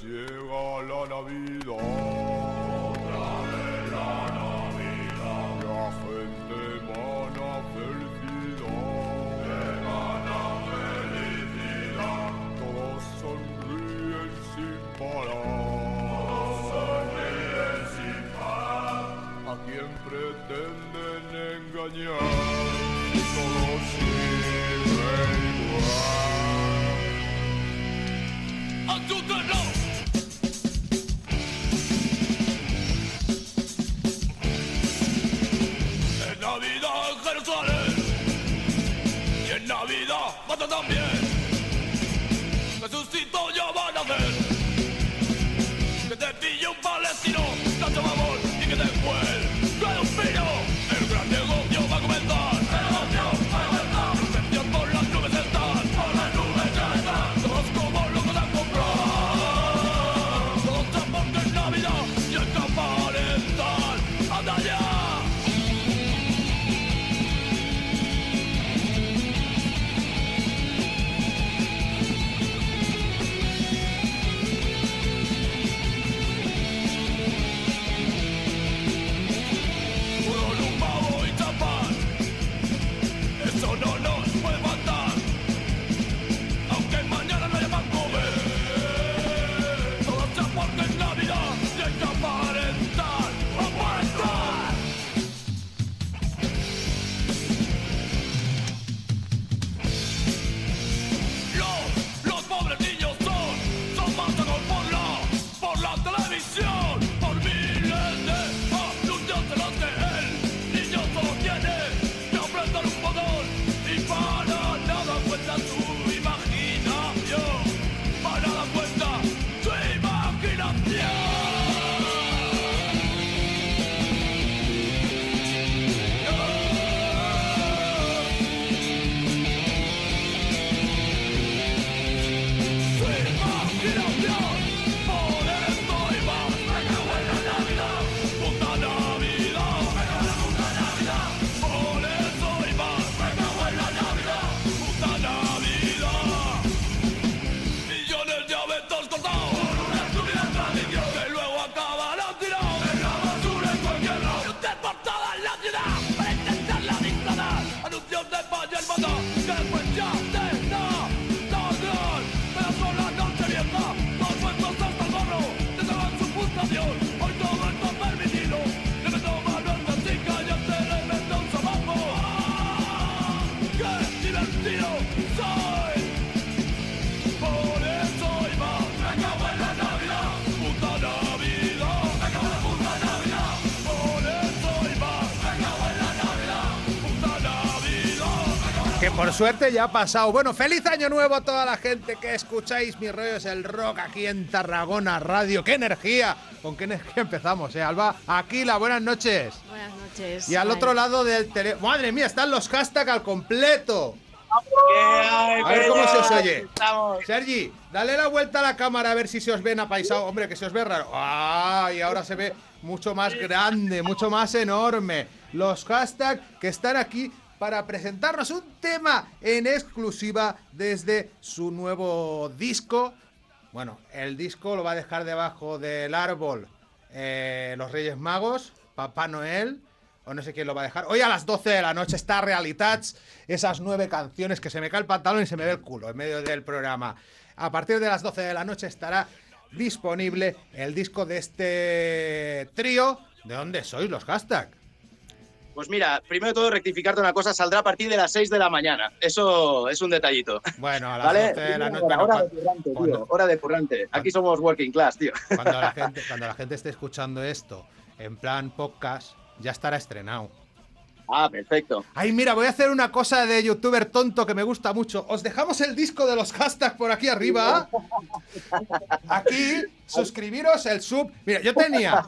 You. Suerte ya ha pasado. Bueno, feliz año nuevo a toda la gente que escucháis mi rollo es el rock aquí en Tarragona Radio. ¡Qué energía! ¿Con qué energía empezamos, eh, Alba? Aquila, buenas noches. Buenas noches. Y al Ay, otro lado del tele... ¡Madre mía! Están los hashtags al completo. A ver cómo se os oye. Sergi, dale la vuelta a la cámara a ver si se os ven apaisado. Hombre, que se os ve raro. ¡Ah! Y ahora se ve mucho más grande, mucho más enorme. Los hashtags que están aquí para presentarnos un tema en exclusiva desde su nuevo disco. Bueno, el disco lo va a dejar debajo del árbol eh, los Reyes Magos, Papá Noel, o no sé quién lo va a dejar. Hoy a las 12 de la noche está Realitats, esas nueve canciones que se me cae el pantalón y se me ve el culo en medio del programa. A partir de las 12 de la noche estará disponible el disco de este trío. ¿De dónde sois los hashtags? Pues mira, primero de todo rectificarte una cosa, saldrá a partir de las 6 de la mañana. Eso es un detallito. Bueno, a las ¿Vale? 12 de la noche. Hora, de cu- currante, tío. Hora de currante. Aquí somos working class, tío. cuando la gente, cuando la gente esté escuchando esto en plan podcast, ya estará estrenado. Ah, perfecto. Ay, mira, voy a hacer una cosa de youtuber tonto que me gusta mucho. Os dejamos el disco de los hashtags por aquí arriba. Aquí, suscribiros el sub. Mira, yo tenía.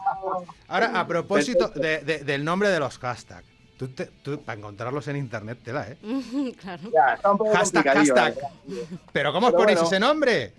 Ahora, a propósito de- de- del nombre de los hashtags. Tú, te- tú, para encontrarlos en internet, tela, ¿eh? claro. Ya, está un poco Hashtag, complicadillo, hashtag. Pero ¿cómo os Pero ponéis bueno. ese nombre?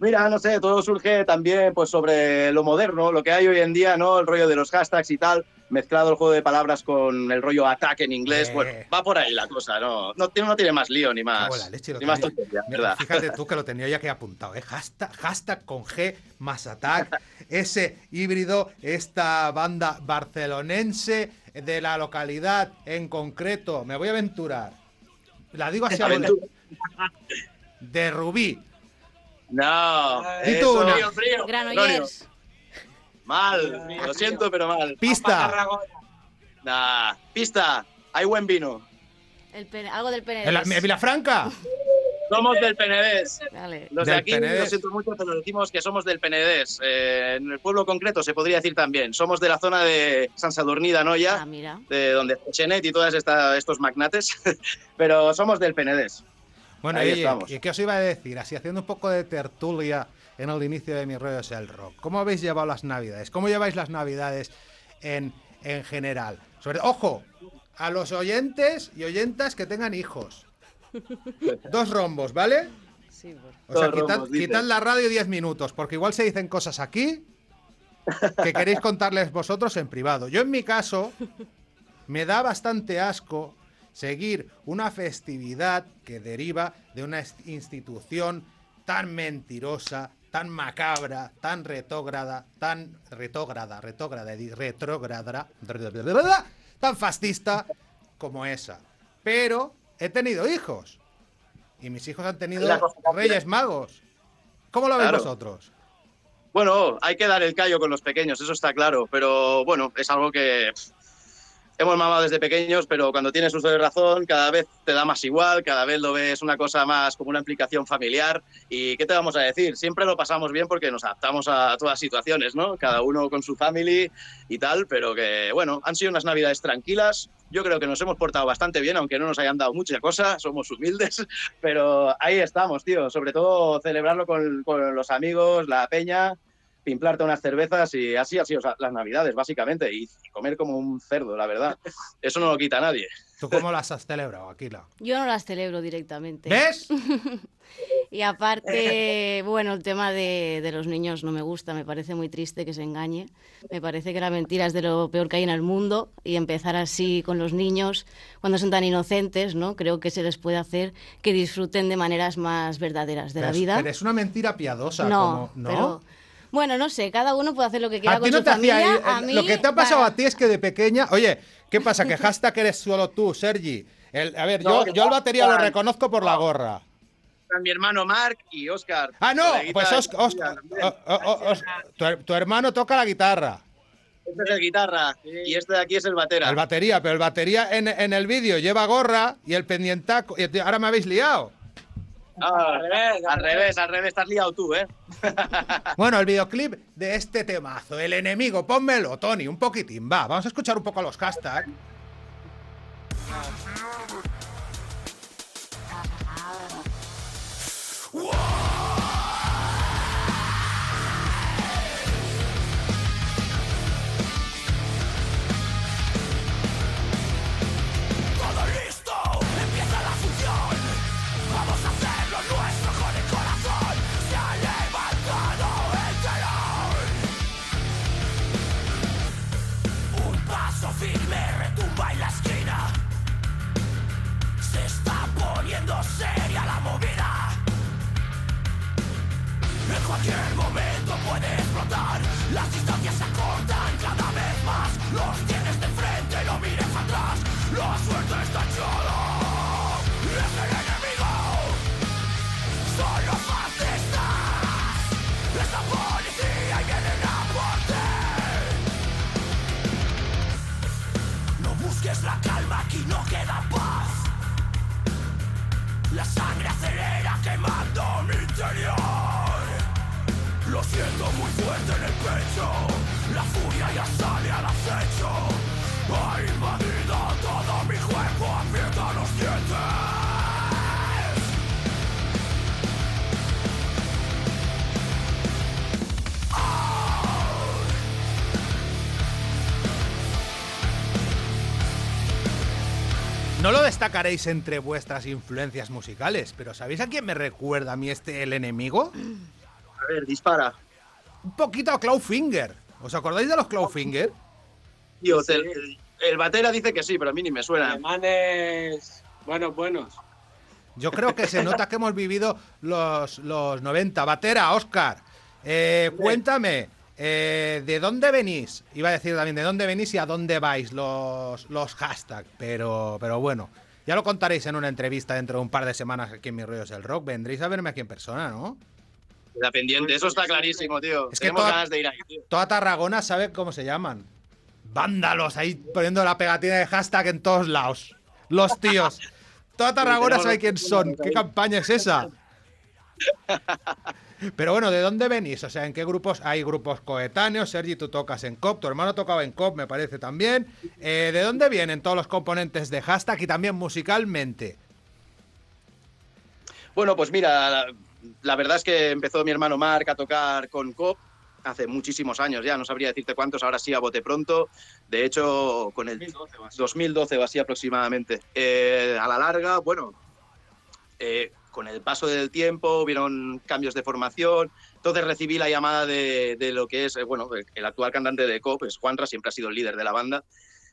Mira, no sé, todo surge también pues sobre lo moderno, lo que hay hoy en día, ¿no? El rollo de los hashtags y tal. Mezclado el juego de palabras con el rollo attack en inglés. Eh. Bueno, va por ahí la cosa, no, no, tiene, no tiene más lío ni más, Cago la leche, lo ni más tenía- tontería, Mira. Fíjate tú que lo tenía ya que apuntado, ¿eh? Hashtag, hashtag con G más attack, ese híbrido, esta banda barcelonense de la localidad en concreto, me voy a aventurar. La digo así a Aventura. de Rubí. No, eso- una. Frío, frío, Granollers. Mal, lo siento, pero mal. Pista. Nah, pista, hay buen vino. El pene- algo del pene. En la- en Vilafranca. Somos del Penedés. Vale. Los de aquí, Penedés. lo siento mucho, pero decimos que somos del Penedés. Eh, en el pueblo concreto se podría decir también. Somos de la zona de San Sadurní de Ah, Anoia, mira. de donde está Chenet y todos estos magnates. pero somos del Penedés. Bueno, Ahí oye, estamos. ¿y qué os iba a decir? Así haciendo un poco de tertulia en el inicio de mi rollo es el rock. ¿Cómo habéis llevado las navidades? ¿Cómo lleváis las navidades en, en general? Sobre, ojo, a los oyentes y oyentas que tengan hijos. Dos rombos, ¿vale? Sí, pues. O sea, quitad, rombos, dice. quitad la radio 10 minutos, porque igual se dicen cosas aquí que queréis contarles vosotros en privado. Yo en mi caso me da bastante asco seguir una festividad que deriva de una institución tan mentirosa, tan macabra, tan retógrada, tan retógrada, retógrada, retrógrada, tan fascista como esa. Pero he tenido hijos. Y mis hijos han tenido reyes magos. ¿Cómo lo veis vosotros? Bueno, hay que dar el callo con los pequeños, eso está claro. Pero bueno, es algo que pff, hemos mamado desde pequeños, pero cuando tienes uso de razón, cada vez te da más igual, cada vez lo ves una cosa más como una implicación familiar. ¿Y qué te vamos a decir? Siempre lo pasamos bien porque nos adaptamos a todas situaciones, ¿no? Cada uno con su family y tal, pero que bueno, han sido unas navidades tranquilas. Yo creo que nos hemos portado bastante bien, aunque no nos hayan dado mucha cosa, somos humildes, pero ahí estamos, tío. Sobre todo celebrarlo con, con los amigos, la peña, pimplarte unas cervezas y así han sido las navidades, básicamente, y comer como un cerdo, la verdad. Eso no lo quita nadie. ¿Tú cómo las has celebrado, Aquila? Yo no las celebro directamente. ¿Ves? Y aparte, bueno, el tema de, de los niños no me gusta, me parece muy triste que se engañe. Me parece que la mentira es de lo peor que hay en el mundo y empezar así con los niños cuando son tan inocentes, ¿no? Creo que se les puede hacer que disfruten de maneras más verdaderas de Pero la es- vida. Pero es una mentira piadosa. no, como- ¿no? pero bueno, no sé, cada uno puede hacer lo que quiera a con ti no su te hacía familia. a mí, Lo que te ha pasado para- a ti es que de pequeña. Oye, ¿qué pasa? Que hashtag eres solo tú, Sergi. El- a ver, No, yo, yo al va- batería lo reconozco por la gorra. Mi hermano Mark y Oscar. Ah, no, pues Oscar, Oscar- también. o- o- o- Os- tu, her- tu hermano toca la guitarra, Este es el guitarra y este de aquí es el batera. el batería, pero el batería en, en el vídeo lleva gorra y el pendientaco. Y ahora me habéis liado. Ah, al revés, al revés, estás liado tú, ¿eh? Bueno, el videoclip de este temazo, el enemigo, pónmelo, Tony, un poquitín, va. Vamos a escuchar un poco los hashtags. Cualquier momento puede lo destacaréis entre vuestras influencias musicales, pero ¿sabéis a quién me recuerda a mí este el enemigo? A ver, dispara. Un poquito a Clawfinger. ¿Os acordáis de los Clawfinger? tío. El, batera dice que sí, pero a mí ni me suena. Alemanes buenos, buenos. Yo creo que se nota que hemos vivido los, los 90. Batera, Oscar, eh, cuéntame, eh, ¿de dónde venís? Iba a decir también, ¿de dónde venís y a dónde vais los, los hashtags? Pero, pero bueno, ya lo contaréis en una entrevista dentro de un par de semanas aquí en Mi Rollo es el Rock. Vendréis a verme aquí en persona, ¿no? La pendiente, eso está clarísimo, tío. Es que Tenemos ganas de ir ahí, tío. Toda Tarragona sabe cómo se llaman. Vándalos ahí poniendo la pegatina de hashtag en todos lados. Los tíos. Toda Tarragona sabe quién son. ¿Qué campaña es esa? Pero bueno, ¿de dónde venís? O sea, ¿en qué grupos? Hay grupos coetáneos. Sergi, tú tocas en COP, tu hermano tocaba en COP, me parece también. Eh, ¿De dónde vienen todos los componentes de hashtag y también musicalmente? Bueno, pues mira, la verdad es que empezó mi hermano Marc a tocar con COP hace muchísimos años ya, no sabría decirte cuántos, ahora sí a bote pronto. De hecho, con el 2012, o así aproximadamente. Eh, a la larga, bueno, eh, con el paso del tiempo hubieron cambios de formación. Entonces recibí la llamada de, lo que es, eh, bueno, el actual cantante de COP, es Juanra, siempre ha sido el líder de la banda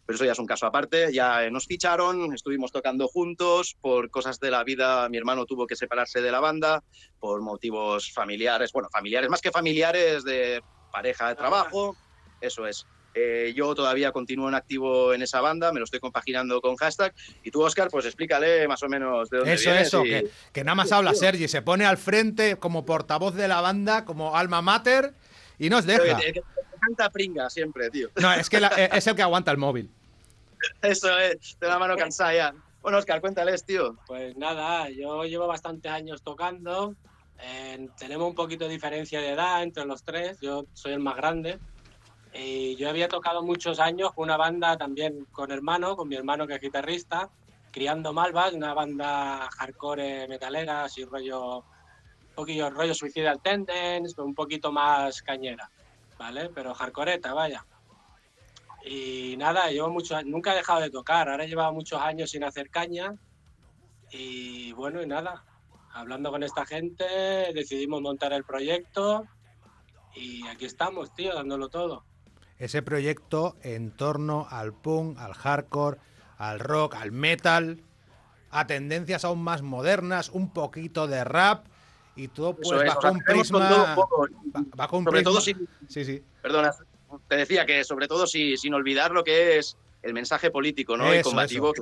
pero eso ya es un caso aparte. Ya nos ficharon, estuvimos tocando juntos, por cosas de la vida mi hermano tuvo que separarse de la banda, por motivos familiares, bueno, familiares, más que familiares, de pareja de trabajo, eso es. Eh, yo todavía continúo en activo en esa banda, me lo estoy compaginando con hashtag. Y tú, Oscar, pues explícale más o menos de dónde Eso, eso, que, que, nada más habla Sergi, se pone al frente como portavoz de la banda, como alma mater, y nos deja. canta pringa siempre, tío. No, es que eh, es el que aguanta el móvil. Eso es, de la mano cansada ya. Bueno, Oscar, cuéntales, tío. Pues nada, yo llevo bastantes años tocando. tenemos un poquito de diferencia de edad entre los tres. Yo soy el más grande. Y yo había tocado muchos años con una banda también con hermano, con mi hermano que es guitarrista, Criando Malvas, una banda hardcore metalera, así rollo, un poquillo rollo Suicidal Tendencies, un poquito más cañera, ¿vale? Pero hardcoreta, vaya. Y nada, llevo muchos nunca he dejado de tocar, ahora llevaba muchos años sin hacer caña. Y bueno, y nada, hablando con esta gente, decidimos montar el proyecto y aquí estamos, tío, dándolo todo. Ese proyecto en torno al punk, al hardcore, al rock, al metal, a tendencias aún más modernas, un poquito de rap y todo pues bajo un prisma. bajo un prisma. Todo sí, sí. Perdona, te decía que sobre todo sin olvidar lo que es el mensaje político ¿no? y combativo.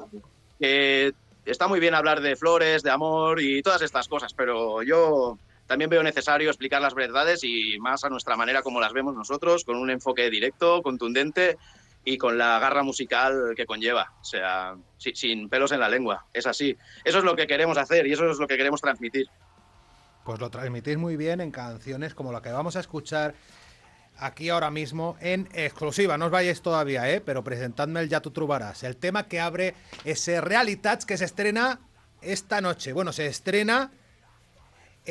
Que está muy bien hablar de flores, de amor y todas estas cosas, pero yo también veo necesario explicar las verdades y más a nuestra manera como las vemos nosotros, con un enfoque directo, contundente y con la garra musical que conlleva, o sea, sin pelos en la lengua, es así. Eso es lo que queremos hacer y eso es lo que queremos transmitir. Pues lo transmitís muy bien en canciones como la que vamos a escuchar aquí ahora mismo en exclusiva. No os vayáis todavía, ¿eh? pero presentadme el Ya tú trubarás. El tema que abre ese Touch que se estrena esta noche. Bueno, se estrena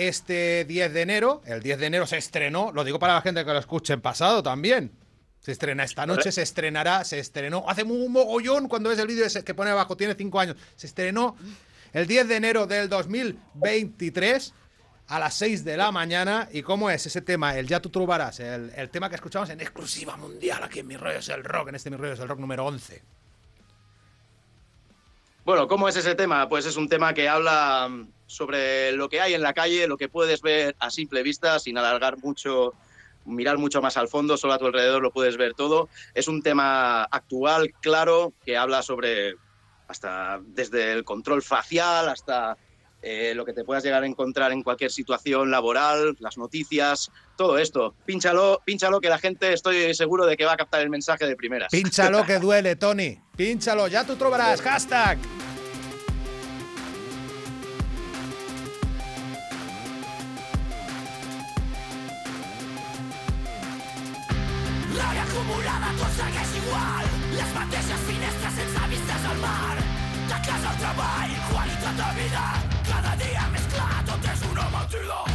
este 10 de enero. El 10 de enero se estrenó, lo digo para la gente que lo escuche en pasado también. Se estrena esta noche, se estrenará, se estrenó hace un mogollón cuando ves el vídeo que pone abajo, tiene 5 años. Se estrenó el 10 de enero del 2023 a las 6 de la mañana. ¿Y cómo es ese tema? El Ya tú trubarás, el, el tema que escuchamos en exclusiva mundial aquí en Mi Rollo es el Rock, en este Mi Rollo es el Rock número 11. Bueno, ¿cómo es ese tema? Pues es un tema que habla mm, sobre lo que hay en la calle, lo que puedes ver a simple vista, sin alargar mucho, mirar mucho más al fondo, solo a tu alrededor lo puedes ver todo. Es un tema actual, claro, que habla sobre hasta desde el control facial hasta eh, lo que te puedas llegar a encontrar en cualquier situación laboral, las noticias, todo esto. Pínchalo, pínchalo que la gente estoy seguro de que va a captar el mensaje de primeras. Pínchalo que duele, Tony. Pínchalo, ya tú trobarás. Hashtag. acumulada igual Les mateixes finestres sense vistes al mar De casa al treball, qualitat de vida cada dia més clar, tot és una mentida.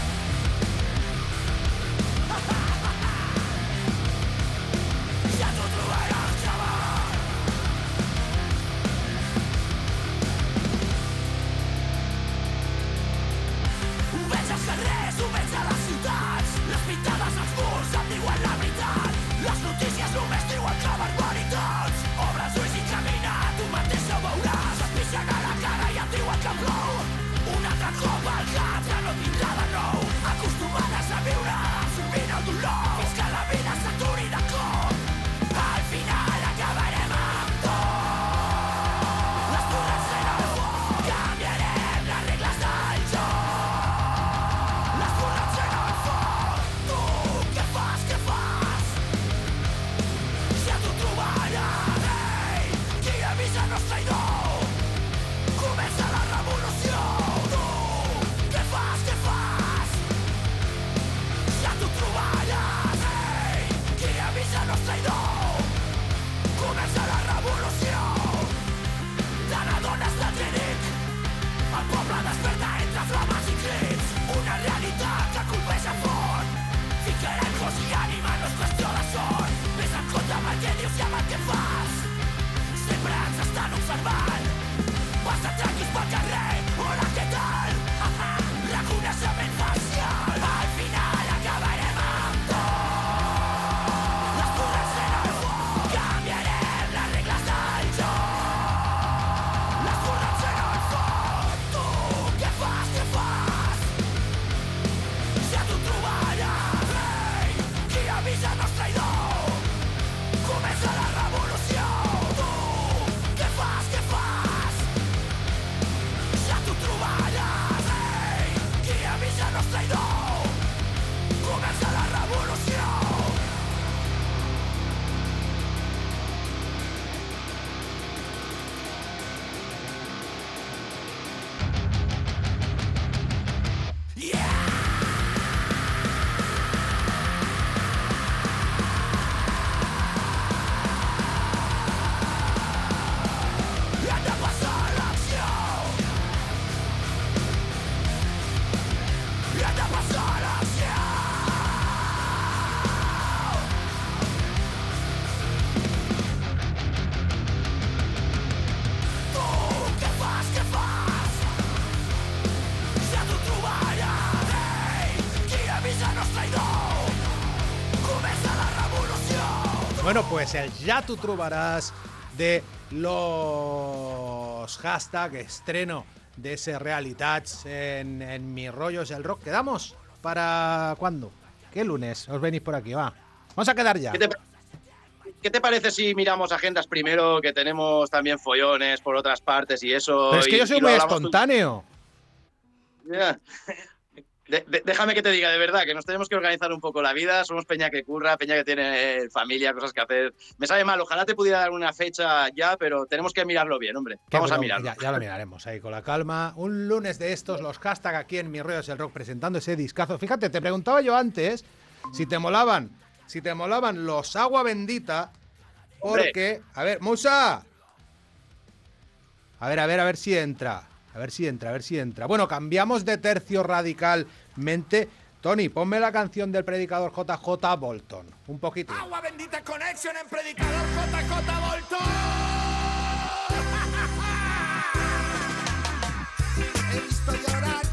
Bueno, pues el Ya tú trobarás de los hashtag estreno de ese Realitats en, en Mi Rollos el Rock. ¿Quedamos? ¿Para cuándo? ¿Qué lunes? Os venís por aquí, va. Vamos a quedar ya. ¿Qué te, parece si miramos agendas primero, que tenemos también follones por otras partes y eso? Pero es que yo soy muy espontáneo. Déjame que te diga de verdad que nos tenemos que organizar un poco la vida. Somos peña que curra, peña que tiene familia, cosas que hacer. Me sabe mal, ojalá te pudiera dar una fecha ya, pero tenemos que mirarlo bien, hombre. Vamos a mirarlo. Ya, lo miraremos ahí con la calma. Un lunes de estos, los hashtag aquí en Mi Rollo es el Rock presentando ese discazo. Fíjate, te preguntaba yo antes si te molaban, si te molaban los Agua Bendita, porque, a ver, Musa. A ver, a ver, a ver si entra. A ver si entra, a ver si entra. Bueno, cambiamos de tercio radicalmente. Tony, ponme la canción del predicador JJ Bolton. Un poquito. Agua bendita conexión en predicador JJ Bolton.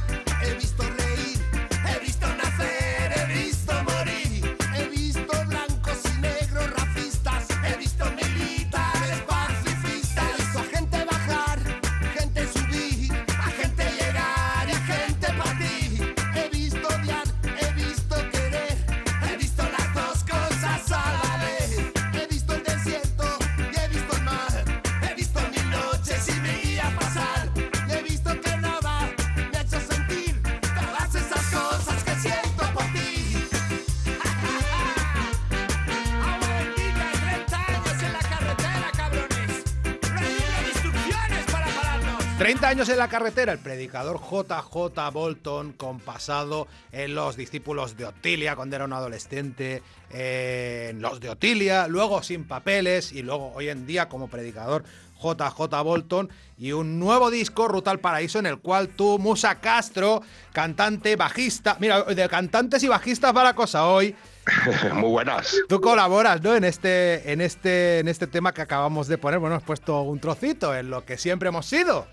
en la carretera, el predicador JJ Bolton, compasado en los discípulos de Otilia cuando era un adolescente, en los de Otilia, luego sin papeles y luego hoy en día como predicador JJ Bolton y un nuevo disco, Ruta al Paraíso, en el cual tú, Musa Castro, cantante, bajista, mira, de cantantes y bajistas va la cosa hoy. Muy buenas. Tú colaboras, ¿no? En este, en este, en este tema que acabamos de poner. Bueno, has puesto un trocito en lo que siempre hemos sido.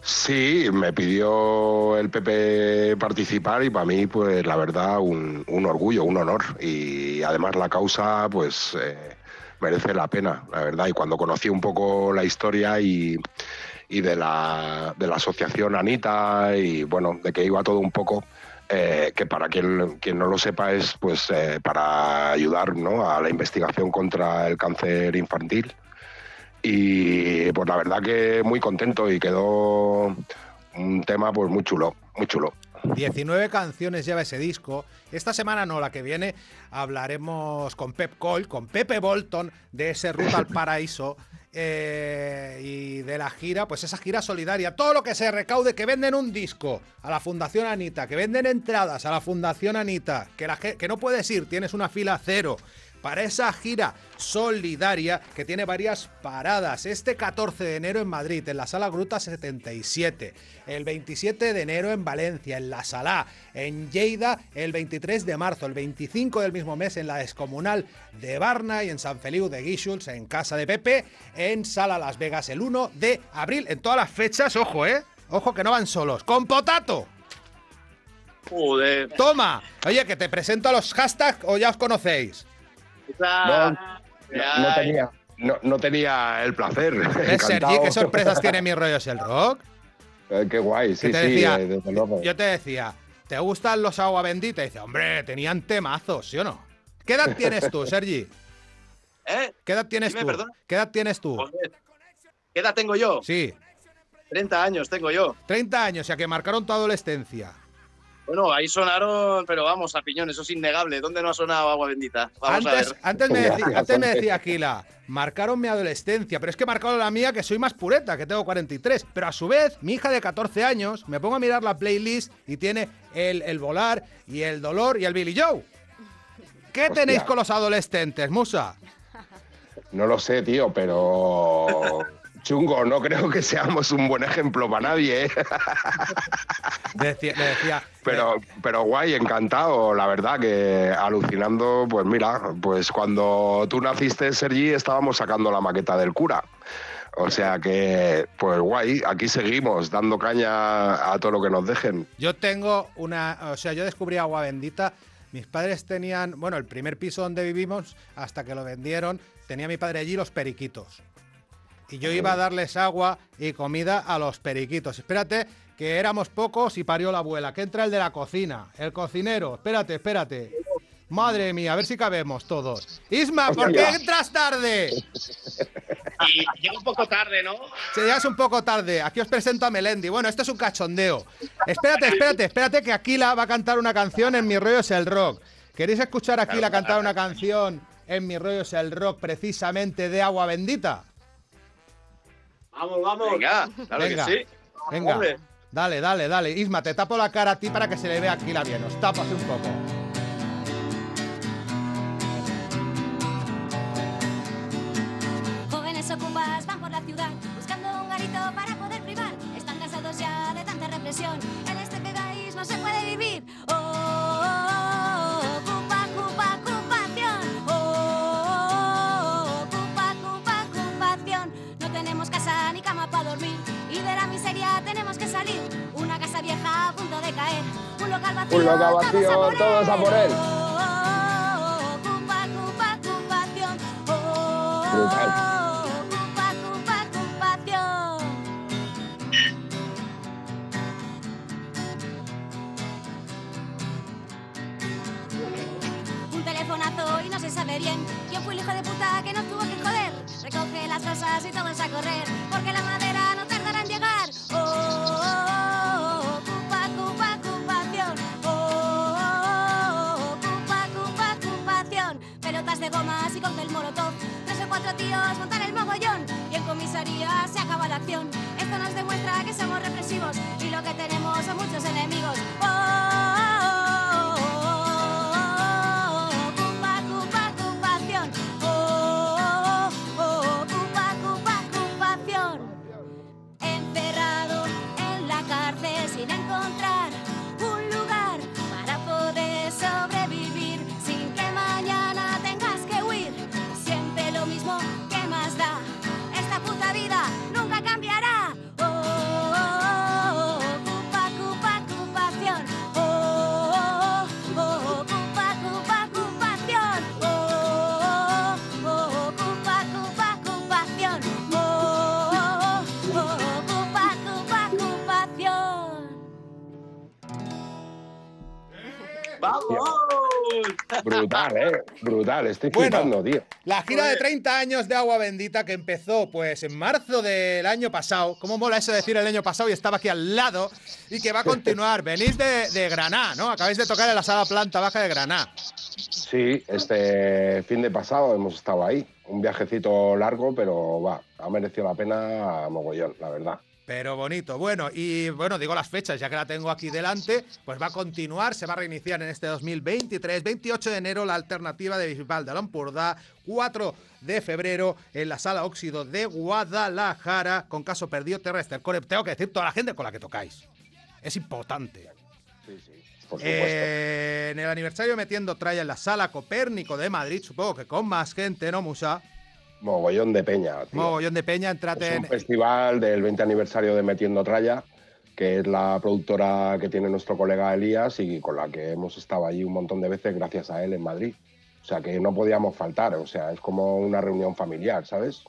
Sí, me pidió el PP participar y para mí, pues la verdad, un, orgullo, un honor. Y además la causa, pues eh, merece la pena, la verdad. Y cuando conocí un poco la historia y, de, la, de la asociación Anita y bueno, de que iba todo un poco eh, que para quien, no lo sepa es pues eh, para ayudar ¿no? a la investigación contra el cáncer infantil. Y pues la verdad que muy contento y quedó un tema pues muy chulo, muy chulo. 19 canciones lleva ese disco. Esta semana no, la que viene hablaremos con Pep Cole, con Pepe Bolton de ese Ruta al Paraíso eh, y de la gira, pues esa gira solidaria, todo lo que se recaude, que venden un disco a la Fundación Anita, que venden entradas a la Fundación Anita, que, la, que no puedes ir, tienes una fila cero para esa gira solidaria que tiene varias paradas. Este 14 de enero en Madrid, en la Sala Gruta 77. El 27 de enero en Valencia, en La Sala. En Lleida, el 23 de marzo. El 25 del mismo mes en la Descomunal de Barna y en San Feliu de Guíxols, en Casa de Pepe. En Sala Las Vegas, el 1 de abril. En todas las fechas, ojo, ¿eh? Ojo que no van solos. ¡Con Potato! Joder. Toma. Oye, que te presento a los hashtags o ya os conocéis. No, no, tenía, no, tenía el placer. ¿Ves, Sergi, qué sorpresas tiene mi rollo el rock? Eh, qué guay, sí, sí, eh, Yo te decía, ¿te gustan los agua bendita? Y dice, hombre, tenían temazos, ¿sí o no? ¿Qué edad tienes tú, Sergi? ¿Eh? ¿Qué edad tienes tú? ¿Qué edad tienes tú? ¿Qué edad tengo yo? Sí. 30 años tengo yo. 30 años, o sea que marcaron tu adolescencia. Bueno, ahí sonaron, pero vamos, a piñón, eso es innegable. ¿Dónde no ha sonado agua bendita? Vamos antes, a ver. Antes me, decía, antes me decía Aquila, marcaron mi adolescencia, pero es que marcaron la mía, que soy más pureta, que tengo 43. Pero a su vez, mi hija de 14 años, me pongo a mirar la playlist y tiene el, el volar y el dolor y el Billy Joe. ¿Qué tenéis con los adolescentes, Musa? No lo sé, tío, pero chungo, no creo que seamos un buen ejemplo para nadie. ¿eh? decía, pero, pero guay, encantado, la verdad que alucinando, pues mira, pues cuando tú naciste, Sergi, estábamos sacando la maqueta del cura. O sea que, pues guay, aquí seguimos dando caña a todo lo que nos dejen. Yo tengo una, o sea, yo descubrí agua bendita. Mis padres tenían, bueno, el primer piso donde vivimos, hasta que lo vendieron, tenía mi padre allí los periquitos y yo iba a darles agua y comida a los periquitos. Espérate, que éramos pocos y parió la abuela. Que entra el de la cocina, el cocinero. Espérate, espérate. Madre mía, a ver si cabemos todos. Isma, ¿por qué entras tarde? Y llega un poco tarde, ¿no? Sí, llegas un poco tarde. Aquí os presento a Melendi. Bueno, esto es un cachondeo. Espérate, espérate, espérate que Aquila va a cantar una canción en Mi rollo es el rock. ¿Queréis escuchar a Aquila cantar una canción en Mi rollo es el rock precisamente de agua bendita? Vamos, vamos. Venga, claro venga, que sí. Venga. Dale, dale, dale. Isma, te tapo la cara a ti para que se le vea aquí la bien. Os tapo así un poco. Jóvenes ocupas van por la ciudad buscando un garito para poder privar. Están cansados ya de tanta represión. En este país no se puede Un local vacío, todos a por él. todos Brutal, ¿eh? Brutal, estoy Bueno, flipando, tío. La gira de 30 años de Agua Bendita que empezó pues en marzo del año pasado. ¿Cómo mola eso de decir el año pasado y estaba aquí al lado? Y que va a continuar. Venís de, de Granada, ¿no? Acabáis de tocar en la sala planta baja de Granada. Sí, este fin de pasado hemos estado ahí. Un viajecito largo, pero va, ha merecido la pena a mogollón, la verdad. Pero bonito. Bueno, y bueno, digo las fechas, ya que la tengo aquí delante, pues va a continuar, se va a reiniciar en este 2023, 28 de enero la alternativa de Bisbal de Lampurdá, 4 de febrero en la Sala Óxido de Guadalajara, con caso perdido terrestre. Tengo que decir toda la gente con la que tocáis. Es importante. Sí, sí. Eh, en el aniversario metiendo tralla en la Sala Copérnico de Madrid, supongo que con más gente, ¿no, Musa? Mogollón de peña, tío. Mogollón de peña, entrate Es en... un festival del 20 aniversario de Metiendo Tralla, que es la productora que tiene nuestro colega Elías y con la que hemos estado allí un montón de veces gracias a él en Madrid. O sea que no podíamos faltar, o sea, es como una reunión familiar, ¿sabes?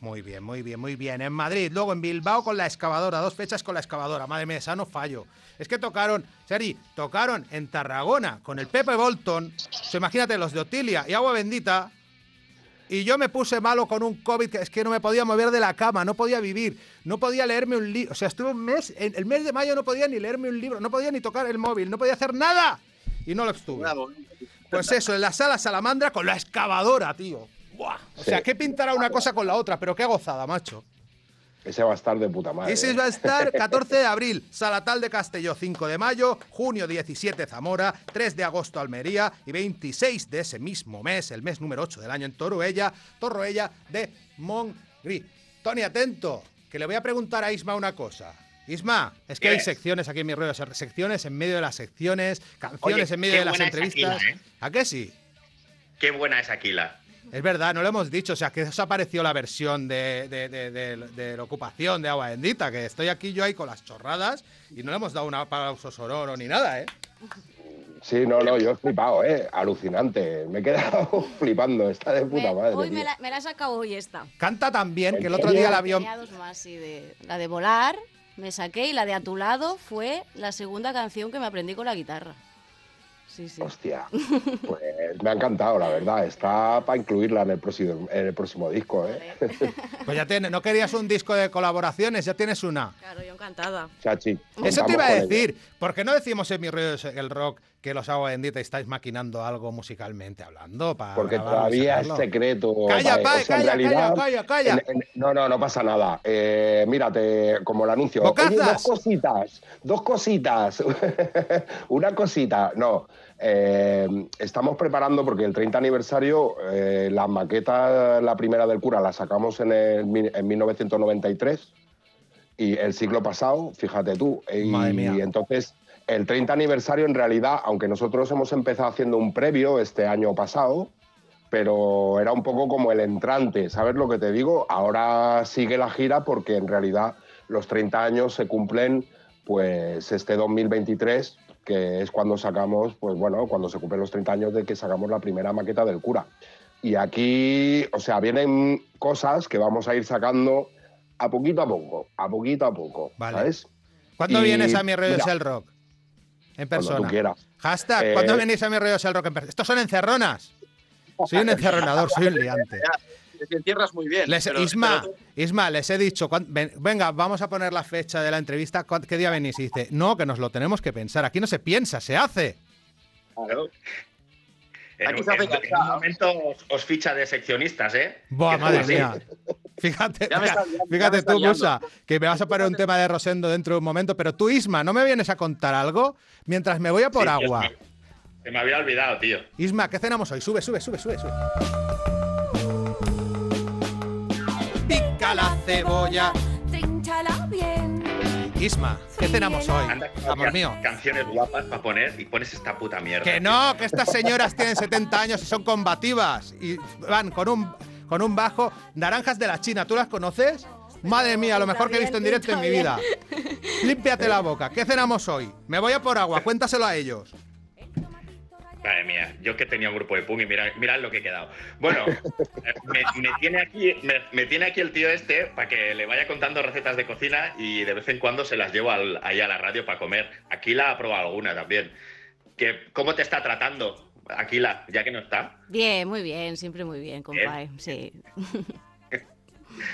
Muy bien, muy bien, muy bien. En Madrid, luego en Bilbao con la excavadora, dos fechas con la excavadora. Madre mía, esa no fallo. Es que tocaron, Seri, tocaron en Tarragona con el Pepe Bolton. O sea, imagínate, los de Otilia y Agua Bendita. Y yo me puse malo con un COVID, que es que no me podía mover de la cama, no podía vivir, no podía leerme un libro. O sea, estuve un mes, en el mes de mayo no podía ni leerme un libro, no podía ni tocar el móvil, no podía hacer nada. Y no lo estuve. Bravo. Pues eso, en la sala Salamandra con la excavadora, tío. Buah. O sea. ¿qué pintará una cosa con la otra? Pero qué gozada, macho. Ese va a estar de puta madre. Ese ¿eh? va a estar 14 de abril, Salatal de Castelló, 5 de mayo, junio 17 Zamora, 3 de agosto Almería y 26 de ese mismo mes, el mes número 8 del año en Toruella, Torroella de Montgrí. Tony, atento, que le voy a preguntar a Isma una cosa. Isma, es que hay secciones aquí en mi rollo, secciones en medio de las secciones, canciones Oye, en medio qué de las entrevistas. Aquila, ¿eh? ¿A qué sí? Qué buena es Aquila. Es verdad, no lo hemos dicho. O sea, que os apareció la versión de, de, de- de- de la ocupación de agua bendita. Que estoy aquí yo ahí con las chorradas y no le hemos dado un aplauso sonoro ni nada, ¿eh? Sí, no, no, yo he flipado, ¿eh? Alucinante. Me he quedado flipando, está de puta Me- madre. hoy me la, me la he sacado hoy esta. Canta tan bien que el ¿En otro día la dos más, sí, de, la de volar me saqué y la de a tu lado fue la segunda canción que me aprendí con la guitarra. Sí, sí. Hostia, pues me ha encantado, la verdad. Está para incluirla en el próximo, en el próximo disco, ¿eh? Pues ya tiene, no querías un disco de colaboraciones, ya tienes una. Claro, yo encantada. Chachi. Eso te iba a decir. ¿Por qué no decimos en mi rollo el rock que los agua bendita estáis maquinando algo musicalmente hablando? Para Porque y todavía es secreto. Calla, pa, o sea, calla, calla, realidad, calla, calla. en- en- no, no, no pasa nada. Eh, mírate, como el anuncio. Oye, dos cositas, dos cositas. Una cosita. No, eh, estamos preparando porque el 30 aniversario, eh, la maqueta, la primera del cura, la sacamos en, el, en 1993 y el siglo pasado, fíjate tú. Y Madre mía. entonces, el 30 aniversario, en realidad, aunque nosotros hemos empezado haciendo un previo este año pasado, pero era un poco como el entrante, ¿sabes lo que te digo? Ahora sigue la gira porque en realidad los 30 años se cumplen pues este 2023, que es cuando sacamos, pues bueno, cuando se cumplen los 30 años de que sacamos la primera maqueta del cura. Y aquí, o sea, vienen cosas que vamos a ir sacando a poquito a poco, a poquito a poco, Vale. ¿sabes? ¿Cuándo Y, vienes a mi rollo el rock? En Cuando persona. tú quieras. Hashtag, Eh, ¿cuándo venís a mi rollo el rock en persona? Estos son encerronas. Soy un encerronador, soy un liante. Te encierras muy bien. Les- pero- Isma, pero- Isma, les he dicho, ven- venga, vamos a poner la fecha de la entrevista. ¿cuán- ¿Qué día venís? Y dice, no, que nos lo tenemos que pensar. Aquí no se piensa, se hace. claro. En, Aquí se hace en- en un momento os, os ficha de seccionistas, ¿eh? Buah, madre mía. Fíjate, Ya me está- ya- ya fíjate me tú. Musa, que me vas a poner un tema de Rosendo dentro de un momento, pero tú, Isma, ¿no me vienes a contar algo? Mientras me voy a por Sí, agua. Se me había olvidado, tío. Isma, ¿qué cenamos hoy? Sube, sube, sube, sube, sube. Pica la cebolla. Trínchala bien. Isma, ¿qué cenamos hoy? Anda, Amor mío. Canciones guapas para poner y pones esta puta mierda. Que no, que estas señoras tienen 70 años y son combativas y van con un, con un bajo. Naranjas de la China, ¿tú las conoces? Madre mía, lo mejor que he visto en directo en mi vida. Límpiate la boca. ¿Qué cenamos hoy? Me voy a por agua, cuéntaselo a ellos. Madre mía, yo que tenía un grupo de punk y mirad, mirad lo que he quedado. Bueno, eh, me, me tiene aquí, me, me tiene aquí el tío este para que le vaya contando recetas de cocina y de vez en cuando se las llevo al- ahí a la radio para comer. Aquí la ha probado alguna también. que, ¿cómo te está tratando Aquila, ya que no está? Bien, muy bien, siempre muy bien, compadre. Sí.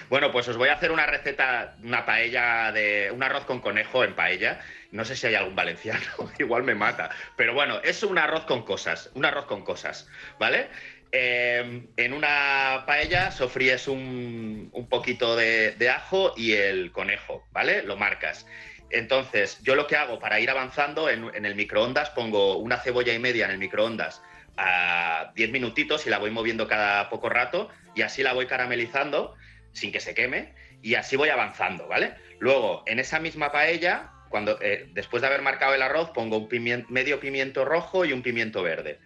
Bueno, pues os voy a hacer una receta, una paella de un arroz con conejo en paella. No sé si hay algún valenciano, igual me mata. Pero bueno, es un arroz con cosas, un arroz con cosas, ¿vale? Eh, en una paella sofríes un, poquito de, de ajo y el conejo, ¿vale? Lo marcas. Entonces, yo lo que hago para ir avanzando en, en el microondas, pongo una cebolla y media en el microondas a 10 minutitos y la voy moviendo cada poco rato y así la voy caramelizando sin que se queme y así voy avanzando, ¿vale? Luego, en esa misma paella, cuando, eh, después de haber marcado el arroz, pongo un medio pimiento rojo y un pimiento verde.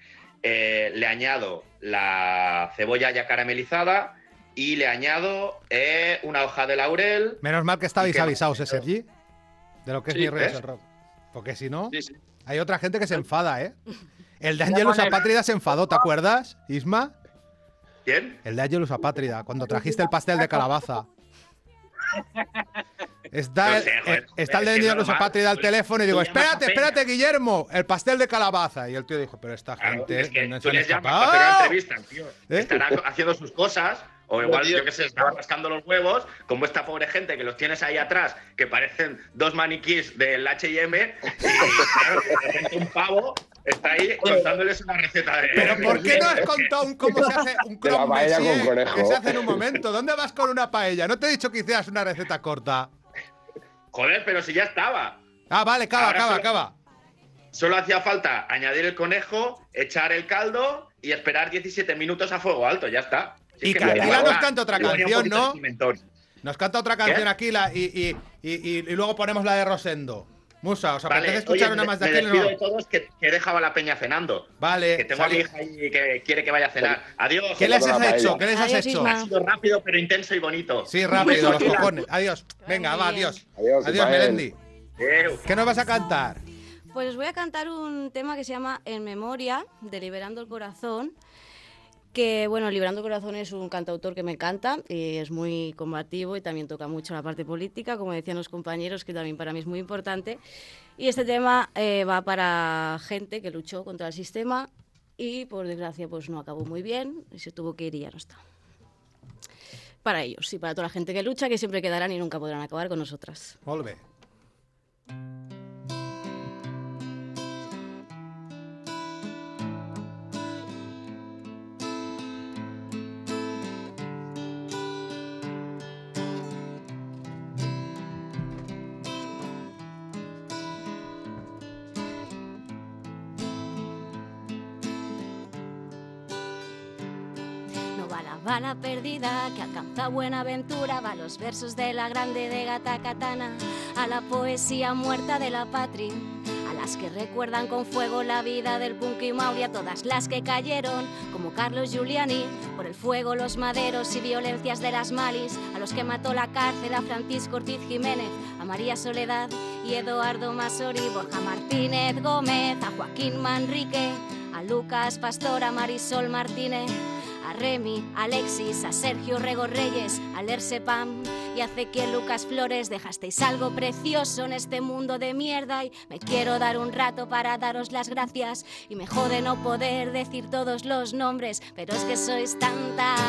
Eh, le añado la cebolla ya caramelizada y le añado eh, una hoja de laurel. Menos mal que estabais avisados, ¿eh, Sergi? De lo que es Sí, mi Reyes ¿ves? el Rock. Porque si no, Sí, sí. hay otra gente que se enfada, ¿eh? El de poner- Apátrida se enfadó, ¿te acuerdas, Isma? ¿Quién? El de Angelus Apátrida, cuando trajiste el pastel de calabaza. Está, No el, sé, joder, eh, está el de Angelus. Apátrida al teléfono y digo, espérate, Peña". espérate, Guillermo, el pastel de calabaza. Y el tío dijo, pero esta Claro, gente es que no tú se han les llamas para escapado". hacer una entrevista, tío. ¿Eh? Estará haciendo sus cosas, o igual, yo que sé, estaba rascando los huevos, como esta pobre gente que los tienes ahí atrás, que parecen dos maniquís del H&M, y claro, de repente un pavo está ahí contándoles una receta de... Pero ¿por qué no has contado un cómo se hace un De la croque paella con monsieur conejo. que se hace en un momento? ¿Dónde vas con una paella? No te he dicho que hicieras una receta corta. Joder, pero si ya estaba. Ah, vale, acaba, Ahora acaba, solo- acaba. Solo hacía falta añadir el conejo, echar el caldo y esperar 17 minutos a fuego alto, ya está. Si Y nos canta otra canción, ¿no? Nos canta otra canción aquí la, y, y, y, y- y luego ponemos la de Rosendo. Musa, ¿os apetece Vale, escuchar oye, una me- más de despido no? de todos que, que he dejado a la peña cenando. Vale. Que tengo a mi hija ahí que quiere que vaya a cenar. Adiós. ¿Qué les has hecho? ¿Qué les has Adiós, hecho? Isma. Ha sido rápido, pero intenso y bonito. Sí, rápido, los cojones. Adiós. Venga, va, adiós. Adiós, Adiós. Melendi. ¿Qué nos vas a cantar? Pues os voy a cantar un tema que se llama En Memoria, de Liberando el Corazón. Que bueno, Liberando el Corazón es un cantautor que me encanta y es muy combativo y también toca mucho la parte política, como decían los compañeros, que también para mí es muy importante. Y este tema eh, va para gente que luchó contra el sistema y por desgracia pues no acabó muy bien y se tuvo que ir y ya no está. Para ellos y para toda la gente que lucha, que siempre quedarán y nunca podrán acabar con nosotras. Volve. La perdida que alcanza buena aventura, va los versos de la grande de Gata Katana, a la poesía muerta de la patria, a las que recuerdan con fuego la vida del punk y Mauri, a todas las que cayeron, como Carlos Giuliani, por el fuego, los maderos y violencias de las malis, a los que mató la cárcel, a Francisco Ortiz Jiménez, a María Soledad y Eduardo Masori, Borja Martínez Gómez, a Joaquín Manrique, a Lucas Pastor, a Marisol Martínez a Remy, a Alexis, a Sergio Rego Reyes, a Lerse Pam y a Ezequiel Lucas Flores. Dejasteis algo precioso en este mundo de mierda y me quiero dar un rato para daros las gracias. Y me jode no poder decir todos los nombres, pero es que sois tantas.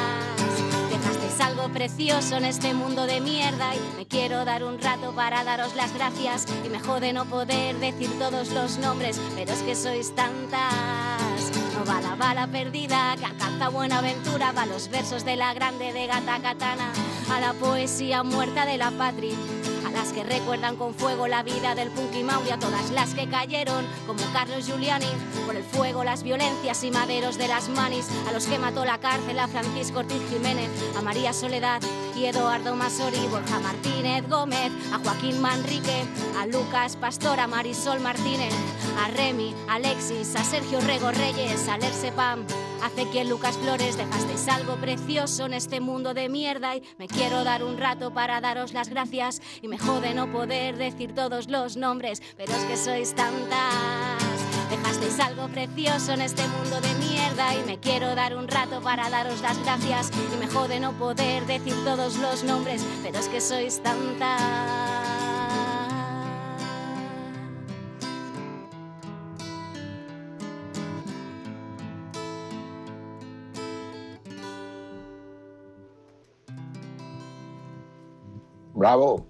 Dejasteis algo precioso en este mundo de mierda y me quiero dar un rato para daros las gracias. Y me jode no poder decir todos los nombres, pero es que sois tantas. No va la bala perdida que alcanza buena aventura, va los versos de la grande de Gata Katana, a la poesía muerta de la patria. Que recuerdan con fuego la vida del punk y Mauri, a todas las que cayeron, como Carlos Giuliani, por el fuego, las violencias y maderos de las manis, a los que mató la cárcel, a Francisco Ortiz Jiménez, a María Soledad y Eduardo Masori, Borja Martínez Gómez, a Joaquín Manrique, a Lucas Pastor, a Marisol Martínez, a Remy, a Alexis, a Sergio Rego Reyes, a Lerse Pam, a Ezequiel Lucas Flores, dejasteis algo precioso en este mundo de mierda y me quiero dar un rato para daros las gracias y me jode no poder decir todos los nombres, pero es que sois tantas. Dejasteis algo precioso en este mundo de mierda y me quiero dar un rato para daros las gracias y me jode no poder decir todos los nombres, pero es que sois tantas. Bravo.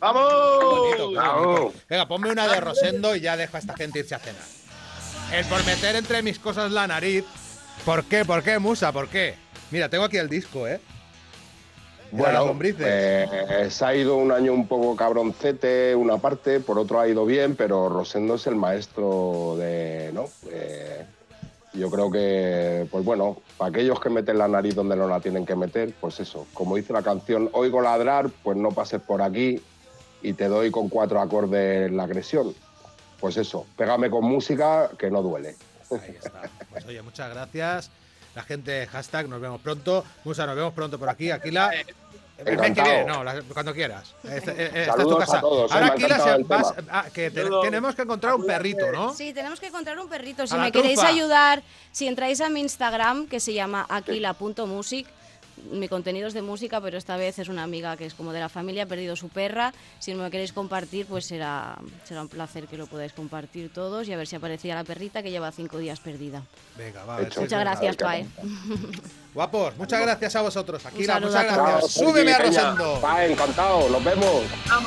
¡Vamos! Bonito, qué bonito. Venga, ponme una de Rosendo y ya dejo a esta gente irse a cenar. El por meter entre mis cosas la nariz. ¿Por qué? ¿Por qué, Musa? ¿Por qué? Mira, tengo aquí el disco, ¿eh? Bueno, eh, se ha ido un año un poco cabroncete, una parte, por otro ha ido bien, pero Rosendo es el maestro de, ¿no? Eh, yo creo que, pues bueno, para aquellos que meten la nariz donde no la tienen que meter, pues eso, como dice la canción, oigo ladrar, pues no pases por aquí y te doy con cuatro acordes la agresión. Pues eso, pégame con música que no duele. Ahí está. Pues oye, muchas gracias. La gente, hashtag, nos vemos pronto. Musa, nos vemos pronto por aquí. Aquila. Eh, Encantado. quiere, no, la- cuando quieras. Este- eh, esta es tu Saludos casa. a todos, eh, Ahora, vas- ah, que te- Saludos. tenemos que encontrar un perrito, ¿no? Sí, tenemos que encontrar un perrito. Si me queréis ayudar, si entráis a mi Instagram, que se llama aquila.music, mi contenido es de música, pero esta vez es una amiga que es como de la familia, ha perdido su perra. Si me lo queréis compartir, pues será, será un placer que lo podáis compartir todos y a ver si aparecía la perrita que lleva cinco días perdida. Venga, va. si- Muchas gracias, Pae. Guapos, muchas gracias a vosotros. Aquila, saludo muchas gracias. Chao, Súbeme a. Rosendo. Pa, encantado, nos vemos. Esta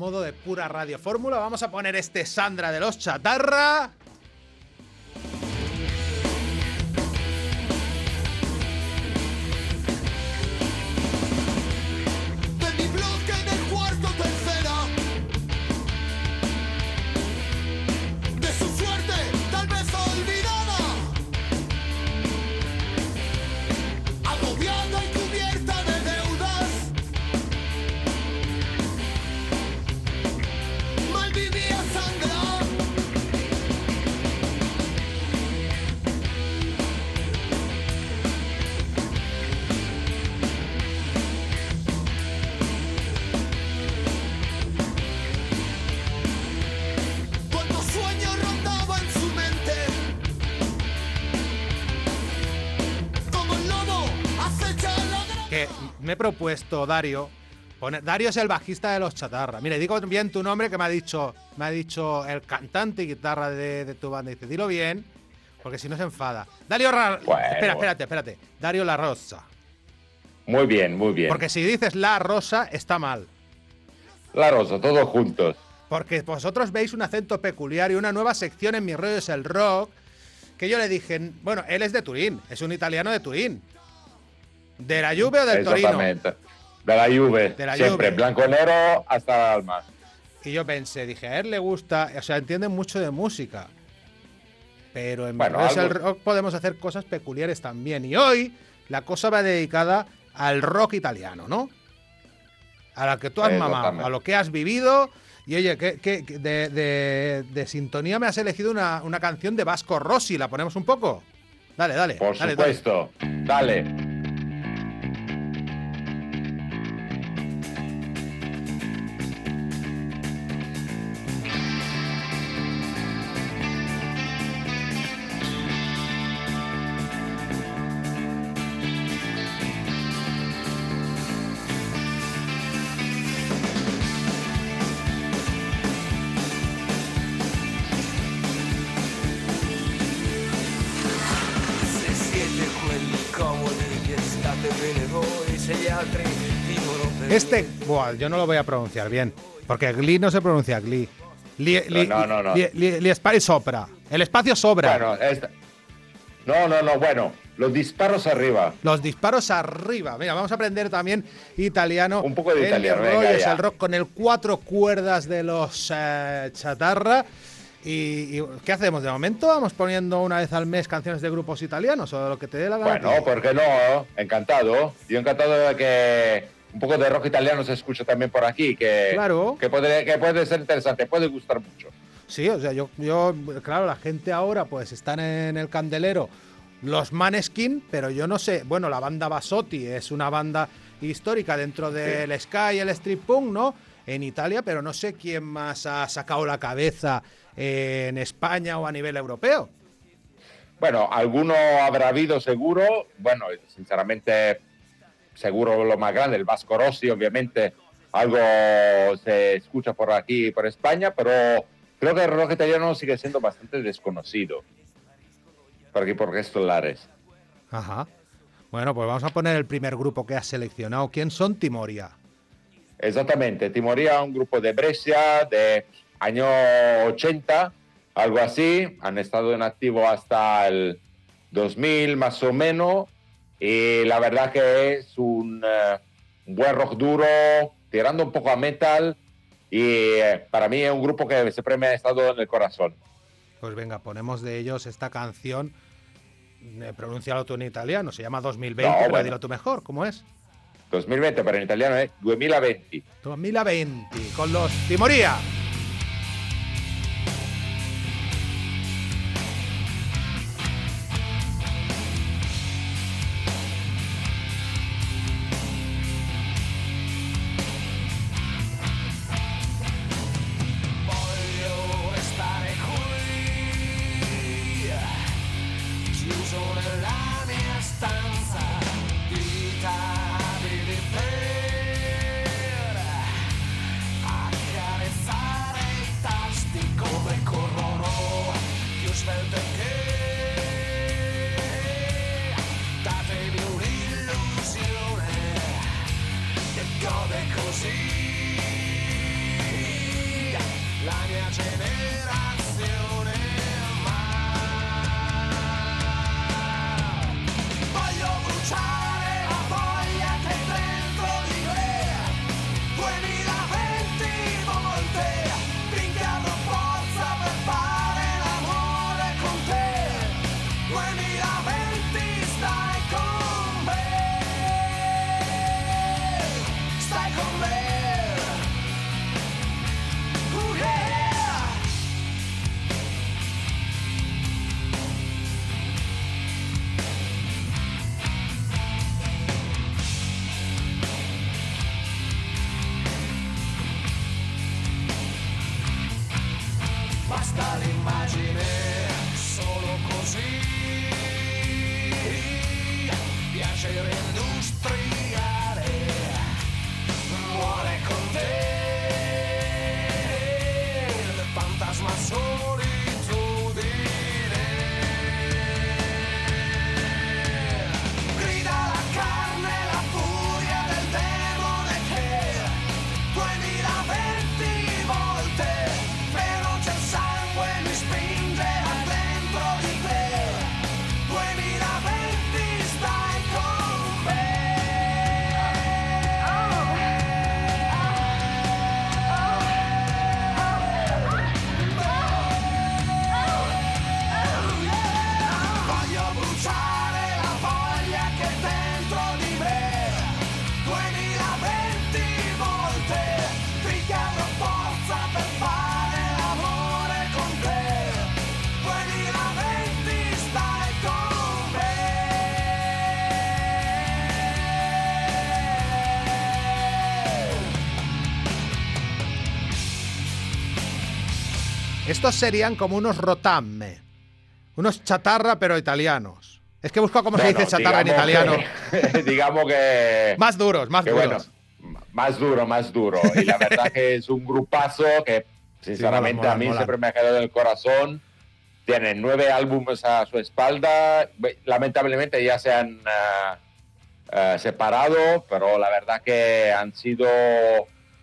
modo de pura radio fórmula, vamos a poner este Sandra de los Chatarra. Propuesto, Dario. poner- Dario es el bajista de los chatarra. Mire, digo bien tu nombre que me ha dicho, me ha dicho el cantante y guitarra de, de tu banda. Dice, dilo bien, porque si no se enfada. Dario Ra- Bueno. Espera, espérate, espérate. Dario La Rosa. Muy bien, muy bien. Porque si dices La Rosa, está mal. La Rosa, todos juntos. Porque vosotros veis un acento peculiar y una nueva sección en Mi rollo es el rock. Que yo le dije, bueno, él es de Turín, es un italiano de Turín. ¿De la Juve o del Torino? Exactamente. De la Juve. De la Siempre, Juve. blanco-negro hasta el alma. Y yo pensé, dije, a él le gusta, o sea, entiende mucho de música. Pero en Bueno, es el algo- rock podemos hacer cosas peculiares también. Y hoy la cosa va dedicada al rock italiano, ¿no? A la que tú has mamado, a lo que has vivido. Y oye, que, de, de- de sintonía me has elegido una, una canción de Vasco Rossi. ¿La ponemos un poco? Dale, dale. Por dale, supuesto. Dale. Buah, yo no lo voy a pronunciar bien. Porque Glee no se pronuncia Glee. Li, li- No, no, no. li- sopra. El espacio sobra. Bueno, esta- No, no, no, bueno. Los disparos arriba. Los disparos arriba. Mira, vamos a aprender también italiano. Un poco de italiano, es el rock con el cuatro cuerdas de los eh, chatarra. Y, y ¿qué hacemos de momento? ¿Vamos poniendo una vez al mes canciones de grupos italianos o lo que te dé la gana? Bueno? ¿por qué no? Encantado. Yo encantado de que un poco de rock italiano se escuche también por aquí, que, Claro. que, puede, que puede ser interesante, puede gustar mucho. Sí, o sea, yo, yo, claro, la gente ahora pues están en el candelero los Maneskin, pero yo no sé, bueno, la banda Basotti es una banda histórica dentro del Sky y el Street Punk, ¿no? En Italia, pero no sé quién más ha sacado la cabeza en España o a nivel europeo. Bueno, alguno habrá habido seguro. Bueno, sinceramente, seguro lo más grande, el Vasco Rossi, obviamente, algo se escucha por aquí, por España, pero creo que el rock italiano sigue siendo bastante desconocido. Por aquí, por estos lares. Ajá. Bueno, pues vamos a poner el primer grupo que has seleccionado. ¿Quién son Timoria? Exactamente, Timoría, un grupo de Brescia de año 80, algo así. Han estado en activo hasta el 2000 más o menos. Y la verdad que es un eh, buen rock duro, tirando un poco a metal. Y eh, para mí es un grupo que siempre me ha estado en el corazón. Pues venga, ponemos de ellos esta canción. Eh, Pronúncialo tú en italiano, se llama 2020, No, pero bueno. dilo tú mejor, ¿cómo es? 2020, pero en italiano es 2020. 2020, con los Timoría. Estos serían como unos rotamme, unos chatarra pero italianos. Es que busco cómo se dice chatarra en italiano. que- digamos que. Más duros, más duros. bueno, más duro, más duro. Y la verdad que es un grupazo que, sinceramente, a mí siempre me ha quedado en el corazón. Tienen nueve álbumes a su espalda. Lamentablemente ya se han ah, ah, separado, pero la verdad que han sido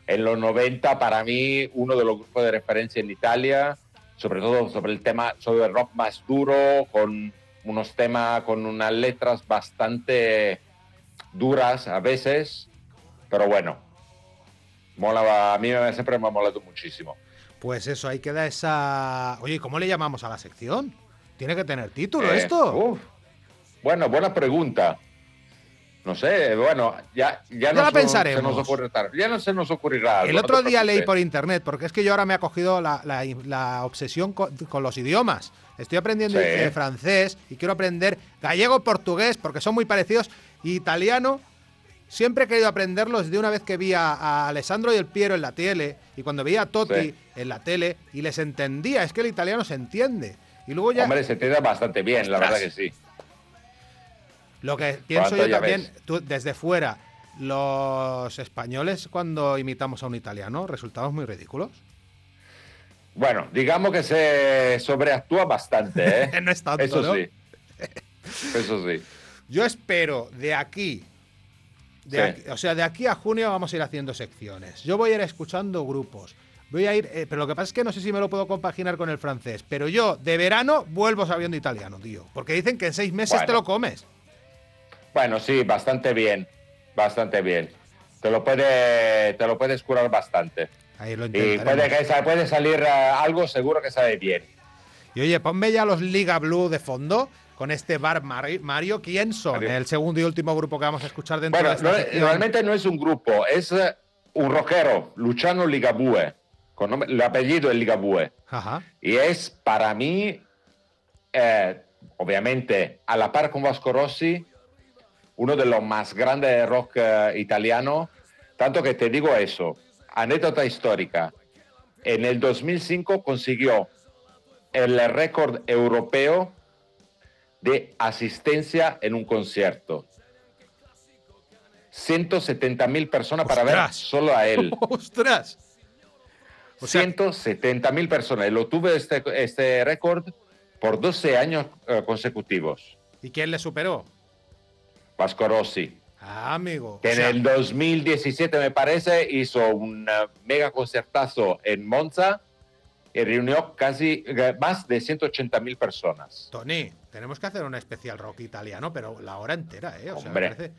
en los 90 para mí uno de los grupos de referencia en Italia, sobre todo sobre el tema, sobre el rock más duro, con unos temas, con unas letras bastante duras a veces, pero bueno, mola, a mí me- siempre me ha molado muchísimo. Pues eso, ahí queda esa. Oye, ¿y ¿cómo le llamamos a la sección? Tiene que tener título Eh, esto. uf. Bueno, buena pregunta. No sé, bueno, ya, ya, Ya nos- la pensaremos. Se nos ocurre ya no se nos ocurrirá. algo, El no otro día leí por internet, porque es que yo ahora me ha cogido la, la- la obsesión con, con los idiomas. Estoy aprendiendo Sí. eh, francés y quiero aprender gallego, portugués, porque son muy parecidos, y italiano. Siempre he querido aprenderlos desde una vez que vi a, a Alessandro y el Piero en la tele, y cuando veía a Totti Sí. en la tele, y les entendía. Es que el italiano se entiende. Y luego ya. Hombre, se entiende bastante bien, la verdad que sí. Lo que pienso ¿Cuánto yo también, tú, desde fuera, los españoles cuando imitamos a un italiano resultamos muy ridículos. Bueno, digamos que se sobreactúa bastante, ¿eh? No es tanto, Eso ¿no? sí. Eso sí. Yo espero de aquí, de Sí. aquí- o sea, de aquí a junio vamos a ir haciendo secciones. Yo voy a ir escuchando grupos. Voy a ir, eh, pero lo que pasa es que no sé si me lo puedo compaginar con el francés. Pero yo de verano vuelvo sabiendo italiano, tío. Porque dicen que en seis meses te lo comes. Bueno, sí, bastante bien. Bastante bien. Te lo, puede, te lo puedes curar bastante. Ahí lo Y puede, que, puede salir eh, algo seguro que sabe bien. Y oye, ponme ya los Liga Blue de fondo con este Bar Mari- Mario. ¿Quién son? Mario. El segundo y último grupo que vamos a escuchar dentro Bueno, de esta no- sección. realmente no es un grupo, es eh, un rockero, Luciano Ligabue, con nombre- el apellido es Ligabue. Ajá. Y es para mí, eh, obviamente, a la par con Vasco Rossi, uno de los más grandes de rock eh, italiano. Tanto que te digo eso, anécdota histórica. En el 2005 consiguió el récord europeo de asistencia en un concierto. 170 mil personas para ver Ostras. solo a él. ¡Ostras! O sea- 170 mil personas. Y lo tuve este, este récord por 12 años eh, consecutivos. ¿Y quién le superó? Vasco Rossi, Ah, amigo. que O sea, en el 2017, me parece, hizo un eh, mega concertazo en Monza y reunió casi eh, más de 180 mil personas. Tony, tenemos que hacer un especial rock italiano, pero la hora entera, ¿eh? O sea, Hombre. me parece-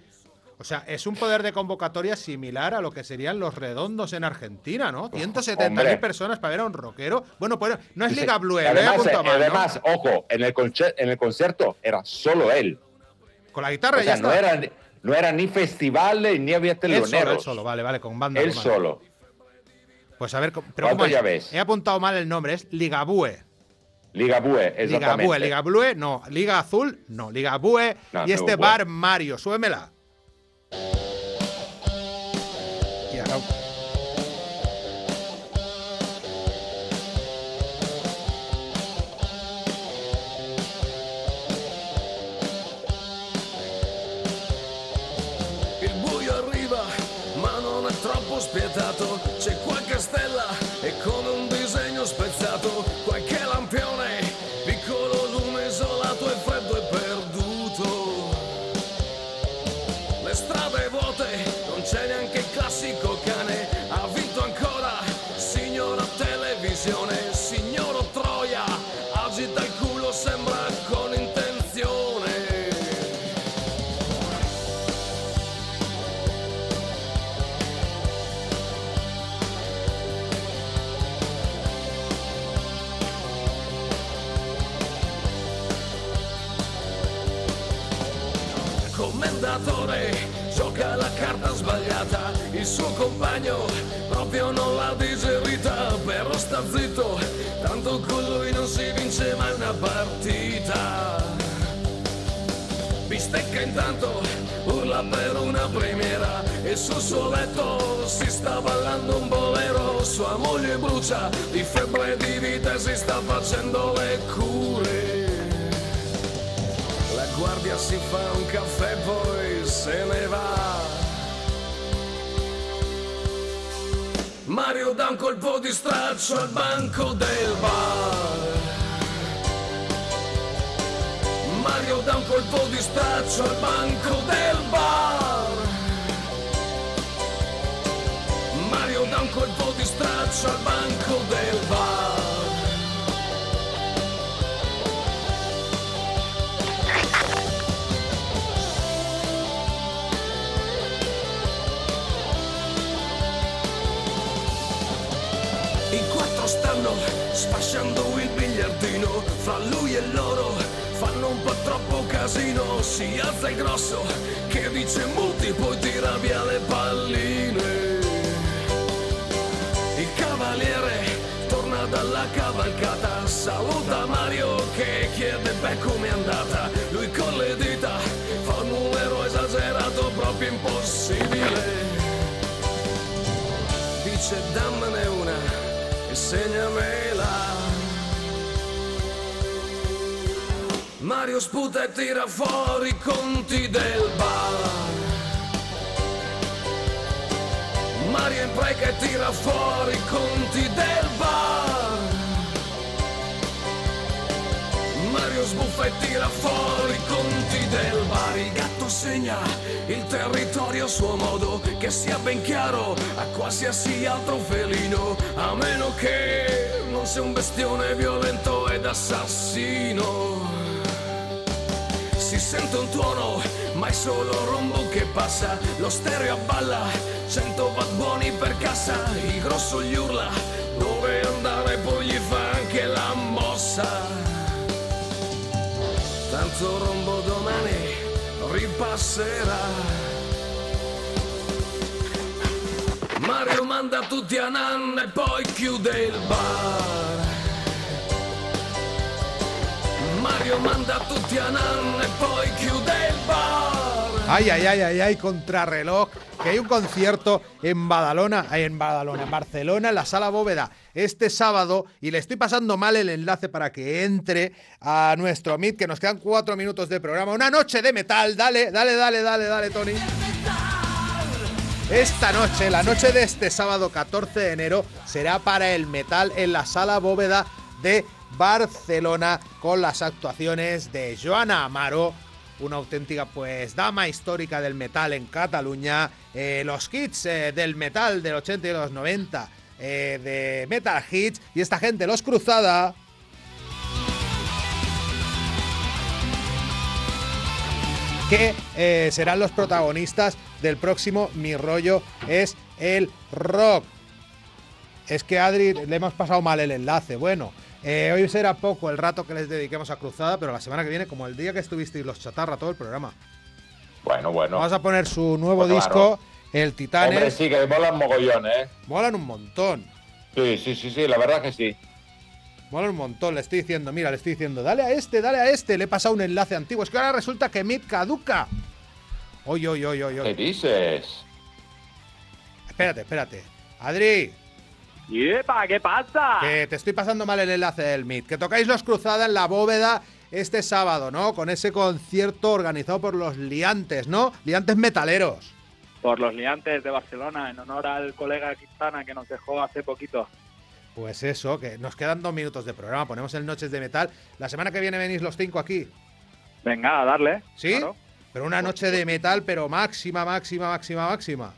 o sea, es un poder de convocatoria similar a lo que serían los redondos en Argentina, ¿no? 170.000 Hombre. personas para ver a un rockero. Bueno, pues no es Liga Blue, he además, eh, además, ojo, en el, en el concierto era solo él. Con la guitarra O sea, ya no era, no era ni festivales ni había él solo, teloneros. él solo, vale, vale, con banda. Él con banda. solo. Pues a ver, ¿cómo- pero ¿Cuánto ¿cómo ya ves? He apuntado mal el nombre, es Ligabue. Ligabue, exactamente. Ligabue, Liga Blue, no. Liga Azul, no. Liga Bue No, y este bar Mario. Súbemela. diventato, c'è qua Castella e con un disegno spezzato. Suo compagno proprio non l'ha digerita però sta zitto tanto con lui non si vince mai una partita bistecca intanto urla per una premiera e sul suo letto si sta ballando un bolero, sua moglie brucia di febbre e di vita e si sta facendo le cure. La guardia si fa un caffè poi se ne va. Mario dà un colpo di straccio al banco del bar. Mario dà un colpo di straccio al banco del bar. Mario dà un colpo di straccio al banco del bar. Sfasciando il biliardino, fra lui e loro fanno un po' troppo casino, si alza il grosso che dice muti poi tira via le palline. Il cavaliere torna dalla cavalcata, saluta Mario che chiede beh com'è andata, lui con le dita fa un numero esagerato proprio impossibile. Dice dammene una e segnamela. Mario sputa e tira fuori i conti del bar. Mario impreca e tira fuori i conti del bar. Mario sbuffa e tira fuori i conti del bar. Il gatto segna il territorio a suo modo, che sia ben chiaro a qualsiasi altro felino, a meno che non sia un bestione violento ed assassino. Si sente un tuono, ma è solo rombo che passa. Lo stereo abballa, cento watt buoni per cassa. Il grosso gli urla, dove andare poi gli fa anche la mossa. Tanto rombo ripasserà. Mario manda tutti a nanna e poi chiude il bar. Mario manda tutti a nanna e poi chiude il bar. Ay, ay, ay, ay, ay, contrarreloj. Que hay un concierto en Badalona, en Badalona, en Barcelona, en la Sala Bóveda, este sábado. Y le estoy pasando mal el enlace para que entre a nuestro Meet, que nos quedan cuatro minutos de programa. Una noche de metal. Dale, dale, dale, dale, dale, Tony. Esta noche, la noche de este sábado 14 de enero, será para el metal en la Sala Bóveda de Barcelona con las actuaciones de Joana Amaro, una auténtica pues dama histórica del metal en Cataluña, eh, los hits eh, del metal del 80 y los 90 eh, de Metal Hits y esta gente, los Cruzada. que serán los protagonistas del próximo Mi Rollo es el Rock. Es que Adri le hemos pasado mal el enlace. Bueno, eh, hoy será poco el rato que les dediquemos a Cruzada, pero la semana que viene, como el día que estuvisteis los chatarra, todo el programa. Bueno, bueno. Vamos a poner su nuevo Pues disco, claro. El Titanes. Hombre, sí, que molan mogollón, ¿eh? Molan un montón. Sí, sí, sí, sí, la verdad que sí. Molan un montón. Le estoy diciendo, mira, le estoy diciendo, dale a este, dale a este. Le he pasado un enlace antiguo. Es que ahora resulta que Mid caduca. Oy, oy, oy, oy, ¿Qué dices? Espérate, espérate. Adri, ¡Yepa! ¿Qué pasa? que te estoy pasando mal el enlace del Mid. Que tocáis los Cruzada en la bóveda este sábado, ¿no? Con ese concierto organizado por los liantes, ¿no? Liantes metaleros. Por los liantes de Barcelona, en honor al colega Quintana que nos dejó hace poquito. Pues eso, que nos quedan dos minutos de programa. Ponemos el Noches de Metal. La semana que viene venís los cinco aquí. Venga, a darle. ¿Sí? Claro. Pero una noche de metal, pero máxima, máxima, máxima, máxima.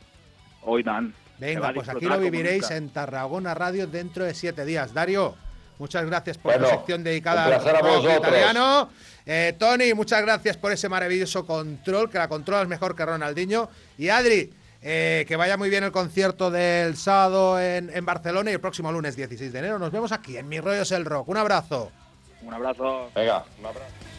Hoy dan. Venga, pues aquí lo viviréis nunca. en Tarragona Radio dentro de siete días. Dario, muchas gracias por Bueno, tu sección dedicada un al italiano. Eh, Tony, muchas gracias por ese maravilloso control, que la controlas mejor que Ronaldinho. Y Adri, eh, que vaya muy bien el concierto del sábado en, en Barcelona y el próximo lunes 16 de enero nos vemos aquí en Mi Rollo es el Rock. Un abrazo. Un abrazo. Venga, un abrazo.